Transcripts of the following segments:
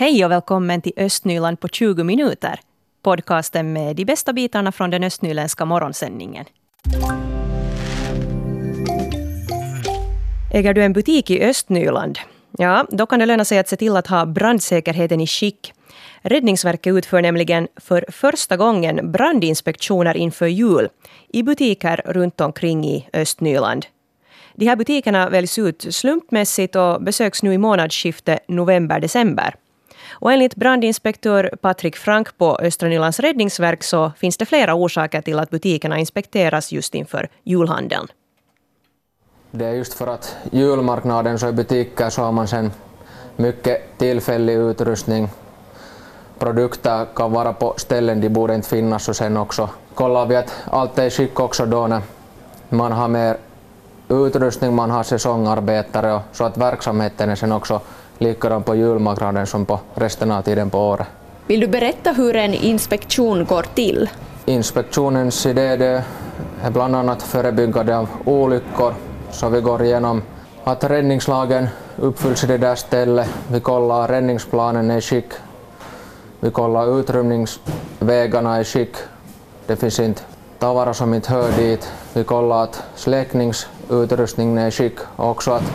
Hej och välkommen till Östnyland på 20 minuter. Podcasten med de bästa bitarna från den östnyländska morgonsändningen. Äger du en butik i Östnyland? Ja, då kan det löna sig att se till att ha brandsäkerheten i skick. Räddningsverket utför nämligen för första gången brandinspektioner inför jul i butiker runt omkring i Östnyland. De här butikerna väljs ut slumpmässigt och besöks nu i månadsskiftet november-december. Och enligt brandinspektör Patrik Frank på Östra Nylands räddningsverk så finns det flera orsaker till att butikerna inspekteras just inför julhandeln. Det är just för att julmarknaden så i butiker så har man sen mycket tillfällig utrustning. Produkter kan vara på ställen de borde inte finnas och sen också kollar vi att allt är i skick också då när man har mer utrustning, man har säsongarbetare och så att verksamheten är sen också likadan på julmarknaden som på resten av tiden på året. Vill du berätta hur en inspektion går till? Inspektionens idé är bland annat förebyggande av olyckor, så vi går igenom att räddningslagen uppfylls i det där stället. Vi kollar räddningsplanen är i skick. Vi kollar utrymningsvägarna i skick. Det finns inte tavara som inte hör dit. Vi kollar att släckningsutrustningen är i skick och också att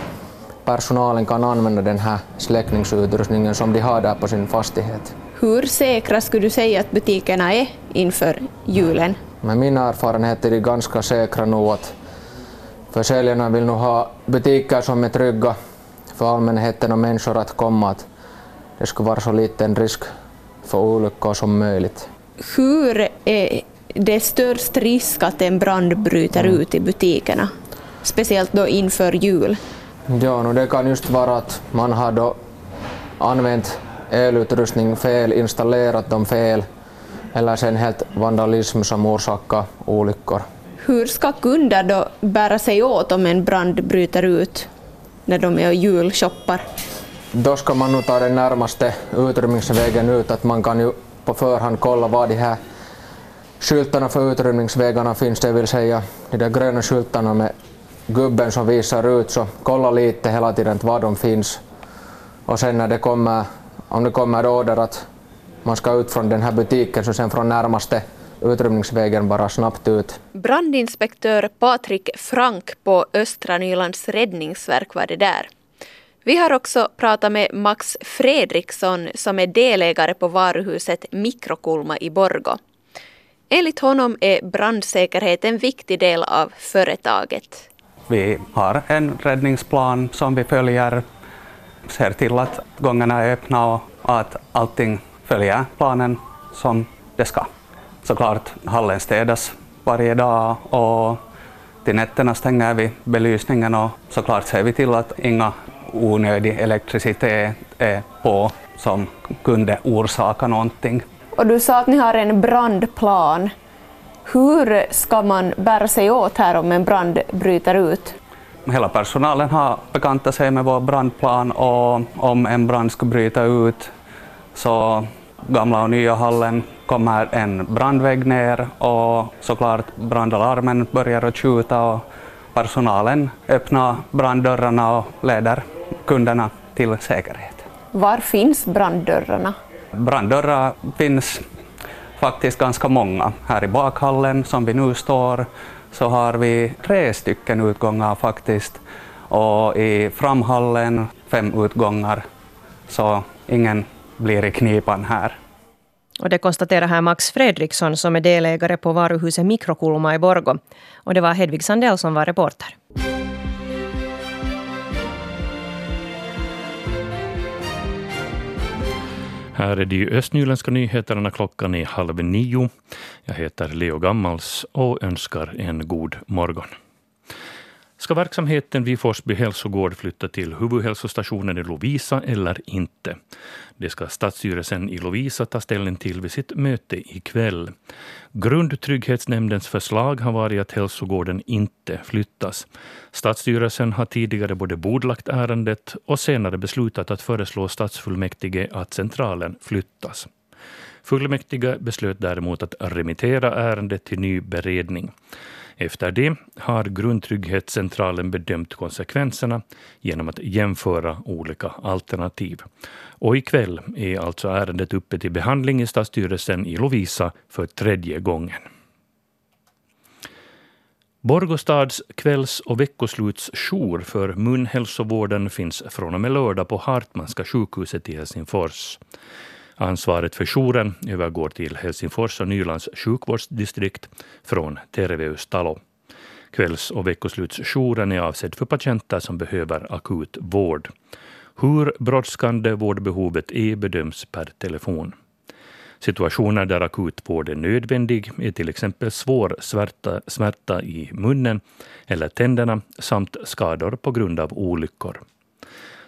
personalen kan använda den här släckningsutrustningen som de har där på sin fastighet. Hur säkra skulle du säga att butikerna är inför julen? Med min erfarenhet är de ganska säkra nog att försäljarna vill nog ha butiker som är trygga för allmänheten och människor att komma. Att det skulle vara så liten risk för olyckor som möjligt. Hur är det störst risk att en brand bryter mm. ut i butikerna? Speciellt då inför jul. Ja, no, det kan just vara att man har då använt elutrustning fel, installerat dem fel eller sen helt vandalism som orsakar olyckor. Hur ska kunder då bära sig åt om en brand bryter ut när de är och julshoppar? Då ska man nog ta den närmaste utrymningsvägen ut, att man kan ju på förhand kolla vad de här skyltarna för utrymningsvägarna finns, det vill säga de där gröna skyltarna med gubben som visar ut, så kolla lite hela tiden var de finns. Och sen när det kommer, om det kommer order att man ska ut från den här butiken, så sen från närmaste utrymningsvägen bara snabbt ut. Brandinspektör Patrik Frank på Östra Nylands räddningsverk var det där. Vi har också pratat med Max Fredriksson som är delägare på varuhuset Mikrokulma i Borgo. Enligt honom är brandsäkerhet en viktig del av företaget. Vi har en räddningsplan som vi följer, ser till att gångarna är öppna och att allting följer planen som det ska. Såklart, hallen städas varje dag och till nätterna stänger vi belysningen och såklart ser vi till att inga onödig elektricitet är på som kunde orsaka någonting. Och du sa att ni har en brandplan. Hur ska man bära sig åt här om en brand bryter ut? Hela personalen har bekantat sig med vår brandplan och om en brand skulle bryta ut så gamla och nya hallen kommer en brandvägg ner och såklart brandalarmen börjar att skjuta och personalen öppnar branddörrarna och leder kunderna till säkerhet. Var finns branddörrarna? Branddörrar finns faktiskt ganska många. Här i bakhallen som vi nu står så har vi tre stycken utgångar faktiskt och i framhallen fem utgångar så ingen blir i knipan här. Och det konstaterar här Max Fredriksson som är delägare på varuhuset Mikrokulma i Borgo. Och det var Hedvig Sandell som var reporter. Här är de östnyländska nyheterna. Klockan är halv nio. Jag heter Leo Gammals och önskar en god morgon. Ska verksamheten vid Forsby hälsogård flytta till huvudhälsostationen i Lovisa eller inte? Det ska Stadsstyrelsen i Lovisa ta ställning till vid sitt möte ikväll. Grundtrygghetsnämndens förslag har varit att hälsogården inte flyttas. Stadsstyrelsen har tidigare både bordlagt ärendet och senare beslutat att föreslå stadsfullmäktige att centralen flyttas. Fullmäktige beslöt däremot att remittera ärendet till ny beredning. Efter det har Grundtrygghetscentralen bedömt konsekvenserna genom att jämföra olika alternativ. Och ikväll är alltså ärendet uppe till behandling i stadsstyrelsen i Lovisa för tredje gången. Borgostads kvälls och veckoslutsjour för munhälsovården finns från och med lördag på Hartmanska sjukhuset i Helsingfors. Ansvaret för jouren övergår till Helsingfors och Nylands sjukvårdsdistrikt från Terveys talo. Kvälls och veckoslutsjouren är avsedd för patienter som behöver akut vård. Hur brådskande vårdbehovet är bedöms per telefon. Situationer där akutvård är nödvändig är till exempel svår svärta, smärta i munnen eller tänderna samt skador på grund av olyckor.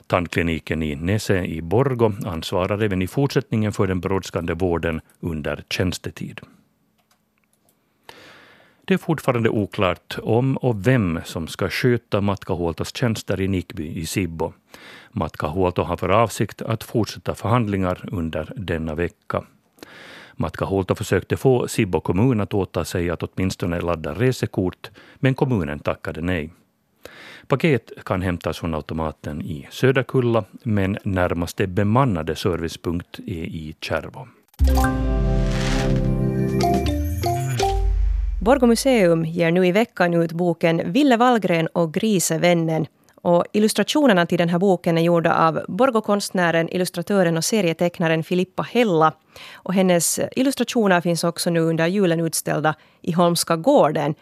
Tandkliniken i Nese i Borgo ansvarar även i fortsättningen för den brådskande vården under tjänstetid. Det är fortfarande oklart om och vem som ska sköta Matkahuoltos tjänster i Nikby i Sibbo. Matkahuolto har för avsikt att fortsätta förhandlingar under denna vecka. Matkahuolto försökte få Sibbo kommun att åta sig att åtminstone ladda resekort, men kommunen tackade nej. Paket kan hämtas från automaten i Söderkulla, men närmaste bemannade servicepunkt är i Kärvo. Borgå museum ger nu i veckan ut boken Ville Wallgren och Grisevännen. Och illustrationerna till den här boken är gjorda av Borgåkonstnären, illustratören och serietecknaren Filippa Hella. Och hennes illustrationer finns också nu under julen utställda i Holmska gården.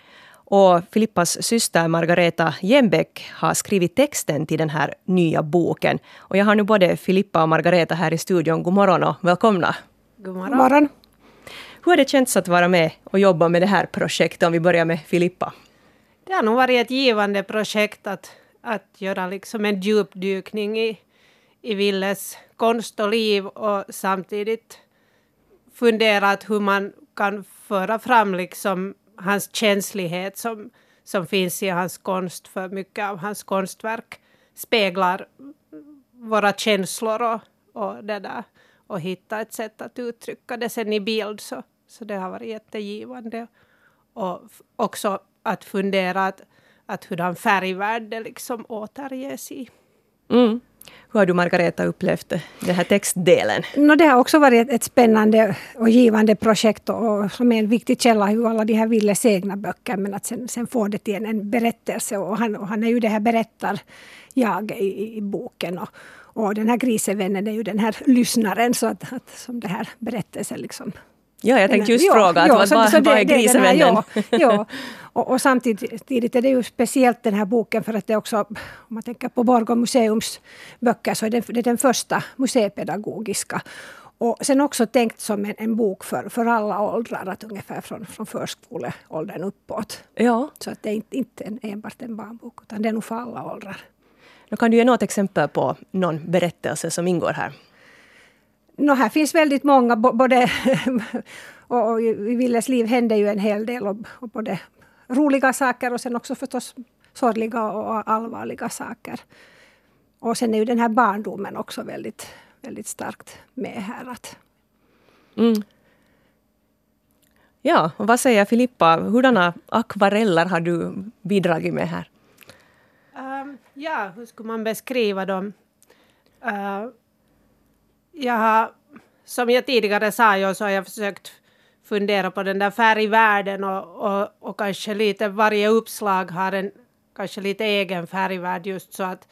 Och Filippas syster Margareta Jembäck har skrivit texten till den här nya boken. Och jag har nu både Filippa och Margareta här i studion. God morgon och välkomna. God morgon. God morgon. Hur har det känts att vara med och jobba med det här projektet om vi börjar med Filippa? Det har nog varit ett givande projekt att, att göra liksom en djupdykning i, i Willes konst och liv och samtidigt fundera att hur man kan föra fram liksom hans känslighet som, som finns i hans konst, för mycket av hans konstverk speglar våra känslor och, och det där och hitta ett sätt att uttrycka det sen i bild. Så, så det har varit jättegivande. Och också att fundera att, att hurdan färgvärld det liksom återges i. Mm. Hur har du, Margareta, upplevt den här textdelen? No, det har också varit ett spännande och givande projekt och som är en viktig källa hur alla de här Willes egna böcker. Men att sen, sen få det till en, en berättelse. Och han, och han är ju det här berättar jag i, i boken. Och, och den här grisevännen är ju den här lyssnaren. Så att, att som det här berättelsen liksom Ja, jag tänkte just fråga, att vad, vad, vad är grisevännen? Ja, ja. Och, och, samtidigt är det ju speciellt den här boken för att det också, om man tänker på Borgå museums böcker, så är det, det är den första museipedagogiska. Och sen också tänkt som en, en, bok för, för alla åldrar, att ungefär från, från förskoleåldern uppåt. Ja. Så att det är inte, inte en, enbart en barnbok, utan det är nog för alla åldrar. Då kan du ge något exempel på någon berättelse som ingår här? No, här finns väldigt många, både och i Willes liv händer ju en hel del och, och både roliga saker och sen också förstås sorgliga och allvarliga saker. Och sen är ju den här barndomen också väldigt, väldigt starkt med här. Att mm. Ja, och vad säger Filippa, hurdana akvareller har du bidragit med här? Um, ja, hur skulle man beskriva dem? Uh, jag har, som jag tidigare sa, jag, så har jag försökt fundera på den där färgvärlden och, och, och kanske lite varje uppslag har en kanske lite egen färgvärld just så att,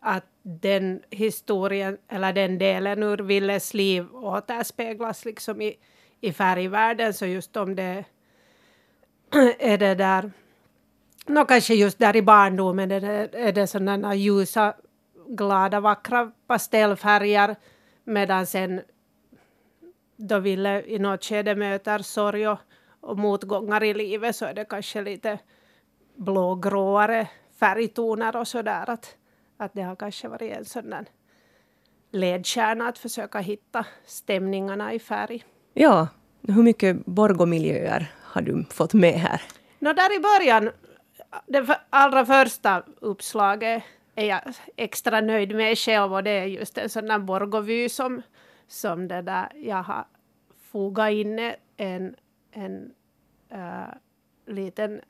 att den historien eller den delen ur Willes liv återspeglas liksom i, i färgvärlden. Så just om det är det där, no, kanske just där i barndomen är det, är det sådana ljusa, glada, vackra pastellfärger Medan sen då Ville i något skede möter sorg och, och motgångar i livet så är det kanske lite blågråare färgtoner och sådär. Att, att det har kanske varit en sån där ledstjärna att försöka hitta stämningarna i färg. Ja, hur mycket Borgomiljöer har du fått med här? No, där i början, det allra första uppslaget är jag extra nöjd med själv och det är just en sån där Borgovy som, som det där jag har fogat in en, en äh, liten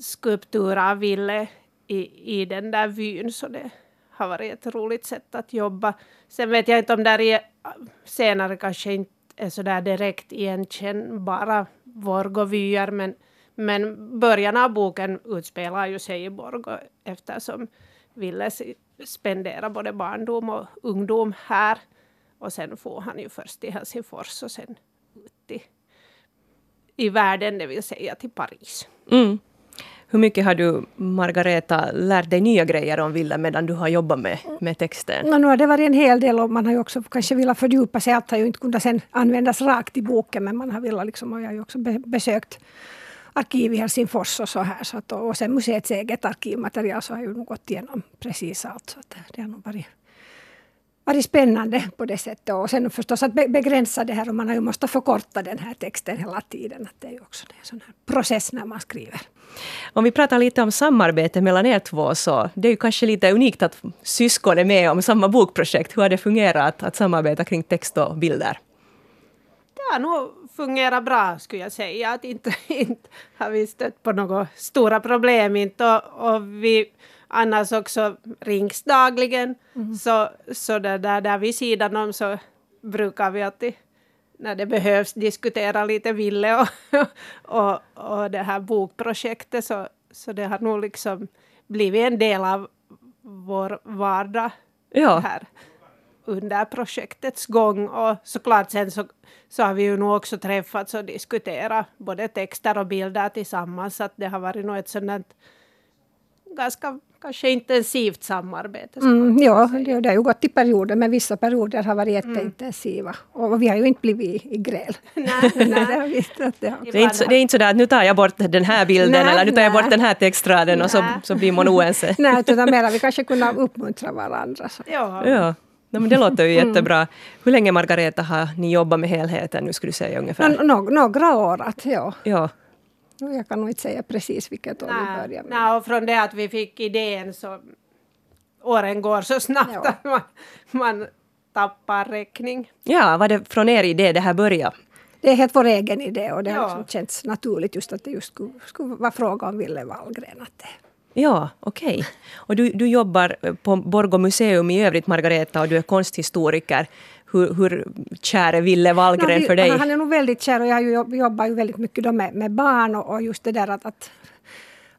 skulptur av Ville i, i den där vyn. Så det har varit ett roligt sätt att jobba. Sen vet jag inte om det är eh, senare kanske inte är så där direkt igenkännbara Vorgovyer men, men början av boken utspelar ju sig i Borgo eftersom Ville spendera både barndom och ungdom här. Och sen får han ju först till Helsingfors och sen ut i, i världen, det vill säga till Paris. Mm. Hur mycket har du, Margareta, lärt dig nya grejer om Ville medan du har jobbat med, med texten? No, nu har det varit en hel del och man har ju också kanske velat fördjupa sig. Allt har ju inte kunnat sen användas rakt i boken men man har velat liksom, och jag har ju också besökt arkiv i Helsingfors och så här. Så att, och sen museets eget arkivmaterial så har jag ju nog gått igenom precis allt. Så att det har nog varit, varit spännande på det sättet. Och sen förstås att begränsa det här och man har ju måste förkorta den här texten hela tiden. Att det är ju också en sån här process när man skriver. Om vi pratar lite om samarbete mellan er två så det är ju kanske lite unikt att syskon är med om samma bokprojekt. Hur har det fungerat att samarbeta kring text och bilder? Det har nog fungerat bra skulle jag säga. Att inte, inte har vi stött på några stora problem. Inte. Och, och vi annars också rings dagligen. Mm. Så, så det där, där vid sidan om så brukar vi alltid när det behövs diskutera lite Ville och, och, och det här bokprojektet. Så, så det har nog liksom blivit en del av vår vardag ja. här under projektets gång. Och såklart sen så, så har vi ju nog också träffats och diskuterat både texter och bilder tillsammans. Så att det har varit nog ett sådant ganska kanske intensivt samarbete. Mm, ja, det, det har ju gått i perioder, men vissa perioder har varit mm. jätteintensiva. Mm. Och vi har ju inte blivit i gräl. Nej, nej. det, har vi, det, det, är inte så, det är inte så där att nu tar jag bort den här bilden nej, eller nu tar jag bort den här textraden och så, så blir man oense. nej, utan mer vi kanske kunna uppmuntra varandra. Så. Ja. ja. No, men det låter ju mm. jättebra. Hur länge, Margareta, har ni jobbat med helheten? Nu skulle du säga ungefär. No, no, några år, att, ja. ja. Jag kan nog inte säga precis vilket år vi började. Med. Nej, och från det att vi fick idén så åren går så snabbt ja. att man, man tappar räkning. Ja, var det från er idé det här började? Det är helt vår egen idé och det ja. har liksom känts naturligt just att det just skulle, skulle vara fråga om Ville Wallgren. Att det, Ja, okej. Okay. Och du, du jobbar på Borgå museum i övrigt, Margareta, och du är konsthistoriker. Hur, hur kär är Ville Wallgren no, för dig? Han är nog väldigt kär och jag jobbar ju väldigt mycket med, med barn och, och, just det där att, att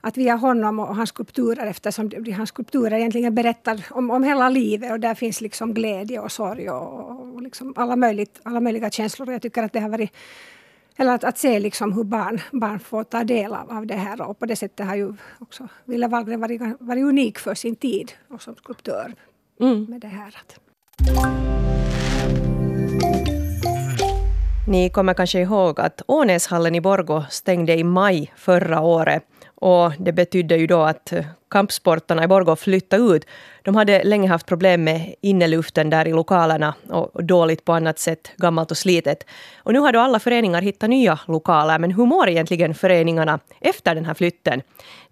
att via honom och hans skulpturer, eftersom hans skulpturer egentligen berättar om, om hela livet och där finns liksom glädje och sorg och, och liksom alla, möjligt, alla möjliga känslor. Jag tycker att det har varit eller att, att se liksom hur barn, barn får ta del av, av det här. Och på det sättet har ju också Ville Wallgren varit, varit unik för sin tid och som skulptör. Mm. Med det här. Ni kommer kanske ihåg att Ånäshallen i Borgå stängde i maj förra året. Och det betydde ju då att kampsportarna i Borgå flyttade ut. De hade länge haft problem med inneluften där i lokalerna och dåligt på annat sätt, gammalt och slitet. Och nu har då alla föreningar hittat nya lokaler, men hur mår egentligen föreningarna efter den här flytten?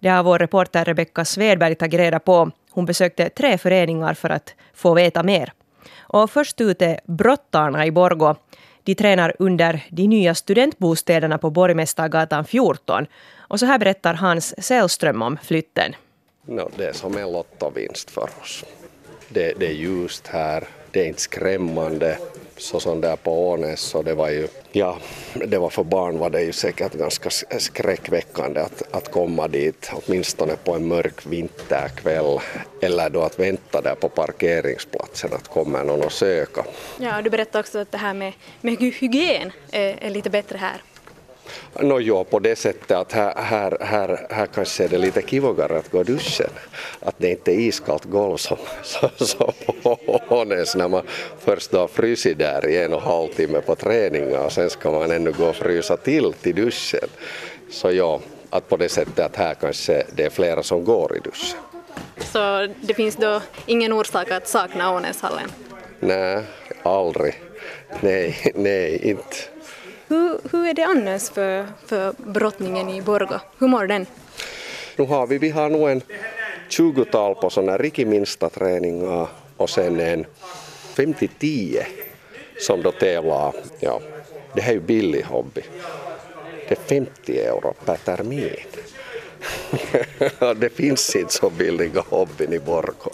Det har vår reporter Rebecka Svedberg tagit reda på. Hon besökte tre föreningar för att få veta mer. Och först ut är Brottarna i Borgå. De tränar under de nya studentbostäderna på Borgmästargatan 14. Och så här berättar Hans Sällström om flytten. No, det är som en lottovinst för oss. Det, det är ljust här, det är inte skrämmande så som där på Ånäs så det var ju, ja, det var för barn var det ju säkert ganska skräckväckande att, att komma dit, åtminstone på en mörk vinterkväll, eller då att vänta där på parkeringsplatsen att kommer någon och söka. Ja, du berättade också att det här med, med hygien är, är lite bättre här. No jo, på det sättet att här, här, här, här kanske är det lite kivogare att gå i duschen. Att det inte är iskallt golv som, som, som när man först har frysit där i en och en halv timme på träningar och sen ska man ännu gå och frysa till till duschen. Så ja, att på det sättet att här kanske det är flera som går i duschen. Så det finns då ingen orsak att sakna Ånäshallen? Nej, aldrig. Nej, nej, inte. Hur, hur är det annars för, för brottningen i Borgå? Hur mår den? Nu har vi, vi har nog en 20-tal på sådana rikiminsta träningar och sen en 5-10 som då tävlar. Ja, det här är ju billig hobby. Det är 50 euro per termin. det finns inte så billiga hobbyn i Borgå.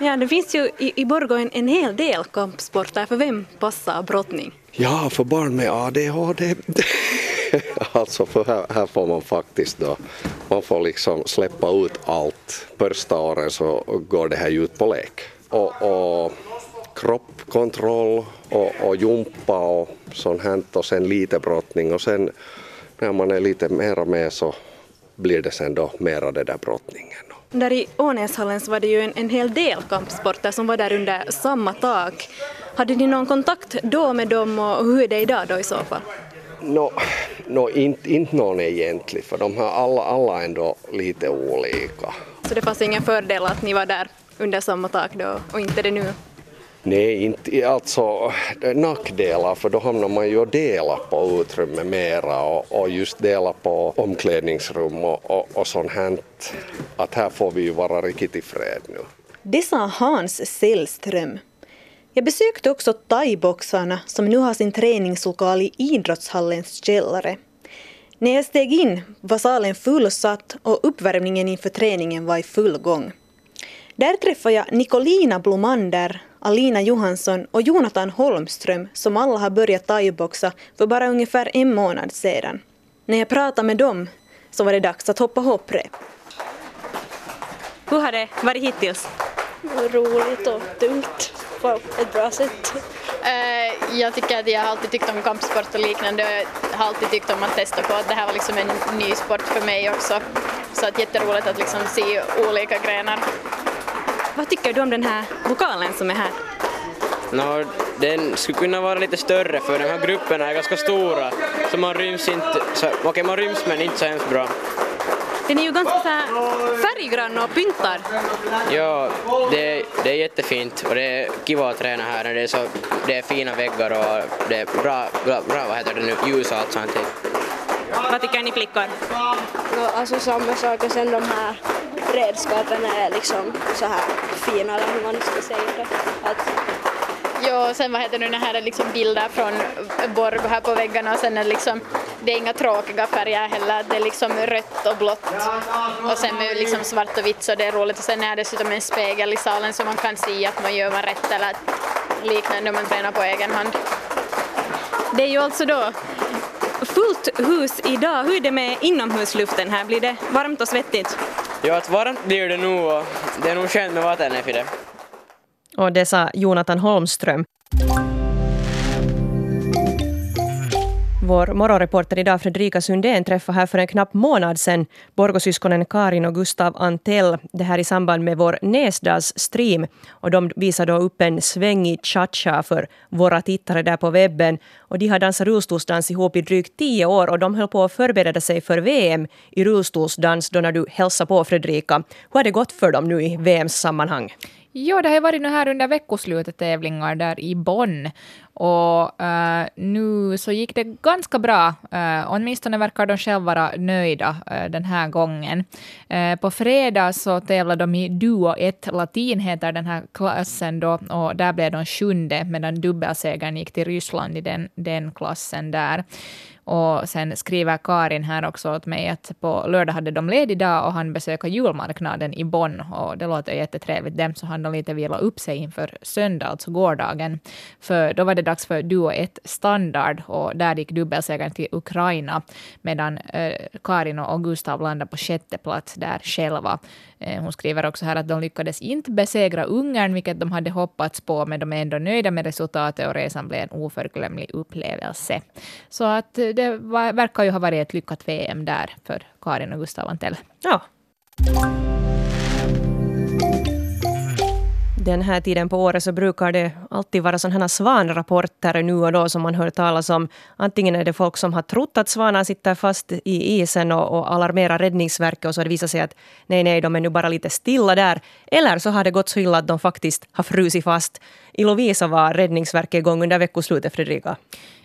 Ja, det finns ju i, i Borgå en, en hel del kampsporter. För vem passar brottning? Ja, för barn med ADHD. alltså för här, här, får man faktiskt då, man får liksom släppa ut allt. Första åren så går det här ut på lek. Och, och kroppkontroll och, och jumpa och sånt här och sen lite brottning och sen när man är lite mera med så blir det sen då mera det där brottningen. Där i Ånäshallen så var det ju en, en hel del kampsporter som var där under samma tak. Hade ni någon kontakt då med dem och hur är det idag då i så fall? No, no, inte, inte någon egentlig, för de har alla, alla ändå lite olika. Så det fanns ingen fördel att ni var där under samma tak då och inte det nu? Nej, inte alltså nackdelar för då hamnar man ju och delar på utrymme mera och, och just dela på omklädningsrum och, och, och sånt här. Att här får vi ju vara riktigt i fred nu. Det sa Hans Sällström. Jag besökte också thaiboxarna som nu har sin träningslokal i idrottshallens källare. När jag steg in var salen fullsatt och uppvärmningen inför träningen var i full gång. Där träffade jag Nicolina Blomander, Alina Johansson och Jonathan Holmström som alla har börjat thaiboxa för bara ungefär en månad sedan. När jag pratade med dem så var det dags att hoppa hopprep. Hur har det varit hittills? Roligt och tungt på ett bra sätt. Uh, jag tycker att jag har alltid tyckt om kampsport och liknande. Jag har alltid tyckt om att testa på att det här var liksom en ny sport för mig också. Så att jätteroligt att liksom se olika grenar. Vad tycker du om den här lokalen som är här? No, den skulle kunna vara lite större för de här grupperna är ganska stora. Så man ryms inte, okej okay, man ryms men inte så hemskt bra. Den är ju ganska så färggrann och pyntar. Ja, det, det är jättefint och det är kiva att träna här. Det är, så, det är fina väggar och det är bra, bra, bra vad heter det nu, ljus och allt sånt. Vad tycker ni flickor? No, alltså samma sak och sen de här redskapen är liksom så här fina eller hur man ska säga det. Att... Ja, sen vad heter det nu, det här är liksom bilder från Borgå här på väggarna och sen är det liksom, det är inga tråkiga färger heller, det är liksom rött och blått och sen med liksom svart och vitt så det är roligt och sen är det dessutom en spegel i salen så man kan se att man gör man rätt eller liknande om man tränar på egen hand. Det är ju alltså då fullt hus idag. Hur är det med inomhusluften här? Blir det varmt och svettigt? Ja, att varmt blir det nog och det är nog skönt med vatten för det. Och det sa Jonathan Holmström. Vår morgonreporter idag, Fredrika Sundén, träffade här för en knapp månad sedan Borgosyskonen Karin och Gustav Antell. Det här i samband med vår Näsdals-stream. Och de visade då upp en svängig cha-cha för våra tittare där på webben. Och de har dansat rullstolsdans ihop i drygt tio år och de höll på att förbereda sig för VM i rullstolsdans då när du hälsade på Fredrika. Hur har det gått för dem nu i VMs sammanhang? Ja, det har varit nu här under veckoslutet tävlingar där i Bonn. Och uh, nu så gick det ganska bra. Uh, åtminstone verkar de själva vara nöjda uh, den här gången. Uh, på fredag så tävlade de i Duo 1 latin, heter den här klassen då, och där blev de sjunde, medan dubbelsegern gick till Ryssland i den, den klassen där. Och sen skriver Karin här också åt mig att på lördag hade de ledig dag och han besöker julmarknaden i Bonn. Och det låter jättetrevligt. Dem så han lite vila upp sig inför söndag, alltså gårdagen. För då var det dags för Duo 1 standard och där gick dubbelsegern till Ukraina. Medan eh, Karin och Gustav landade på sjätte plats där själva. Eh, hon skriver också här att de lyckades inte besegra Ungern, vilket de hade hoppats på, men de är ändå nöjda med resultatet och resan blev en oförglömlig upplevelse. Så att eh, det var, verkar ju ha varit ett lyckat VM där för Karin och Gustav Antell. Ja. Den här tiden på året så brukar det alltid vara sådana här svanrapporter nu och då som man hör talas om. Antingen är det folk som har trott att svanar sitter fast i isen och, och alarmerar Räddningsverket och så har det visat sig att nej, nej, de är nu bara lite stilla där. Eller så har det gått så illa att de faktiskt har frusit fast. I Lovisa var Räddningsverket igång under veckoslutet, Fredrika.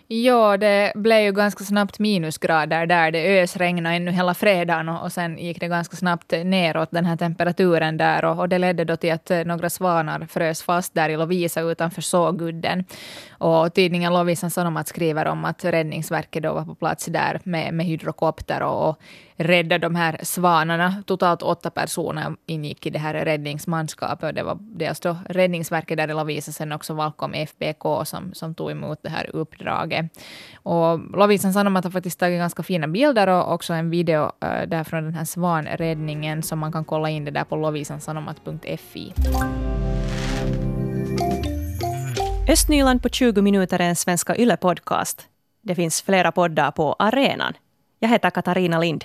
Ja, det blev ju ganska snabbt minusgrader där. Det ösregnade ännu hela fredagen och, och sen gick det ganska snabbt neråt den här temperaturen där och, och det ledde då till att eh, några svanar frös fast där i Lovisa utanför Sågudden. Och tidningen Lovisan Sanomat skriver om att Räddningsverket då var på plats där med, med hydrokopter och, och rädda de här svanarna. Totalt åtta personer ingick i det här räddningsmanskapet. Det var dels då Räddningsverket där det Lovisa sen också Valkom FBK som, som tog emot det här uppdraget. Och Lovisan Sanomat har faktiskt tagit ganska fina bilder och också en video eh, där från den här svanräddningen som man kan kolla in det där på lovisansanomat.fi. Östnyland på 20 minuter är en Svenska Yle-podcast. Det finns flera poddar på arenan. Jag heter Katarina Lind.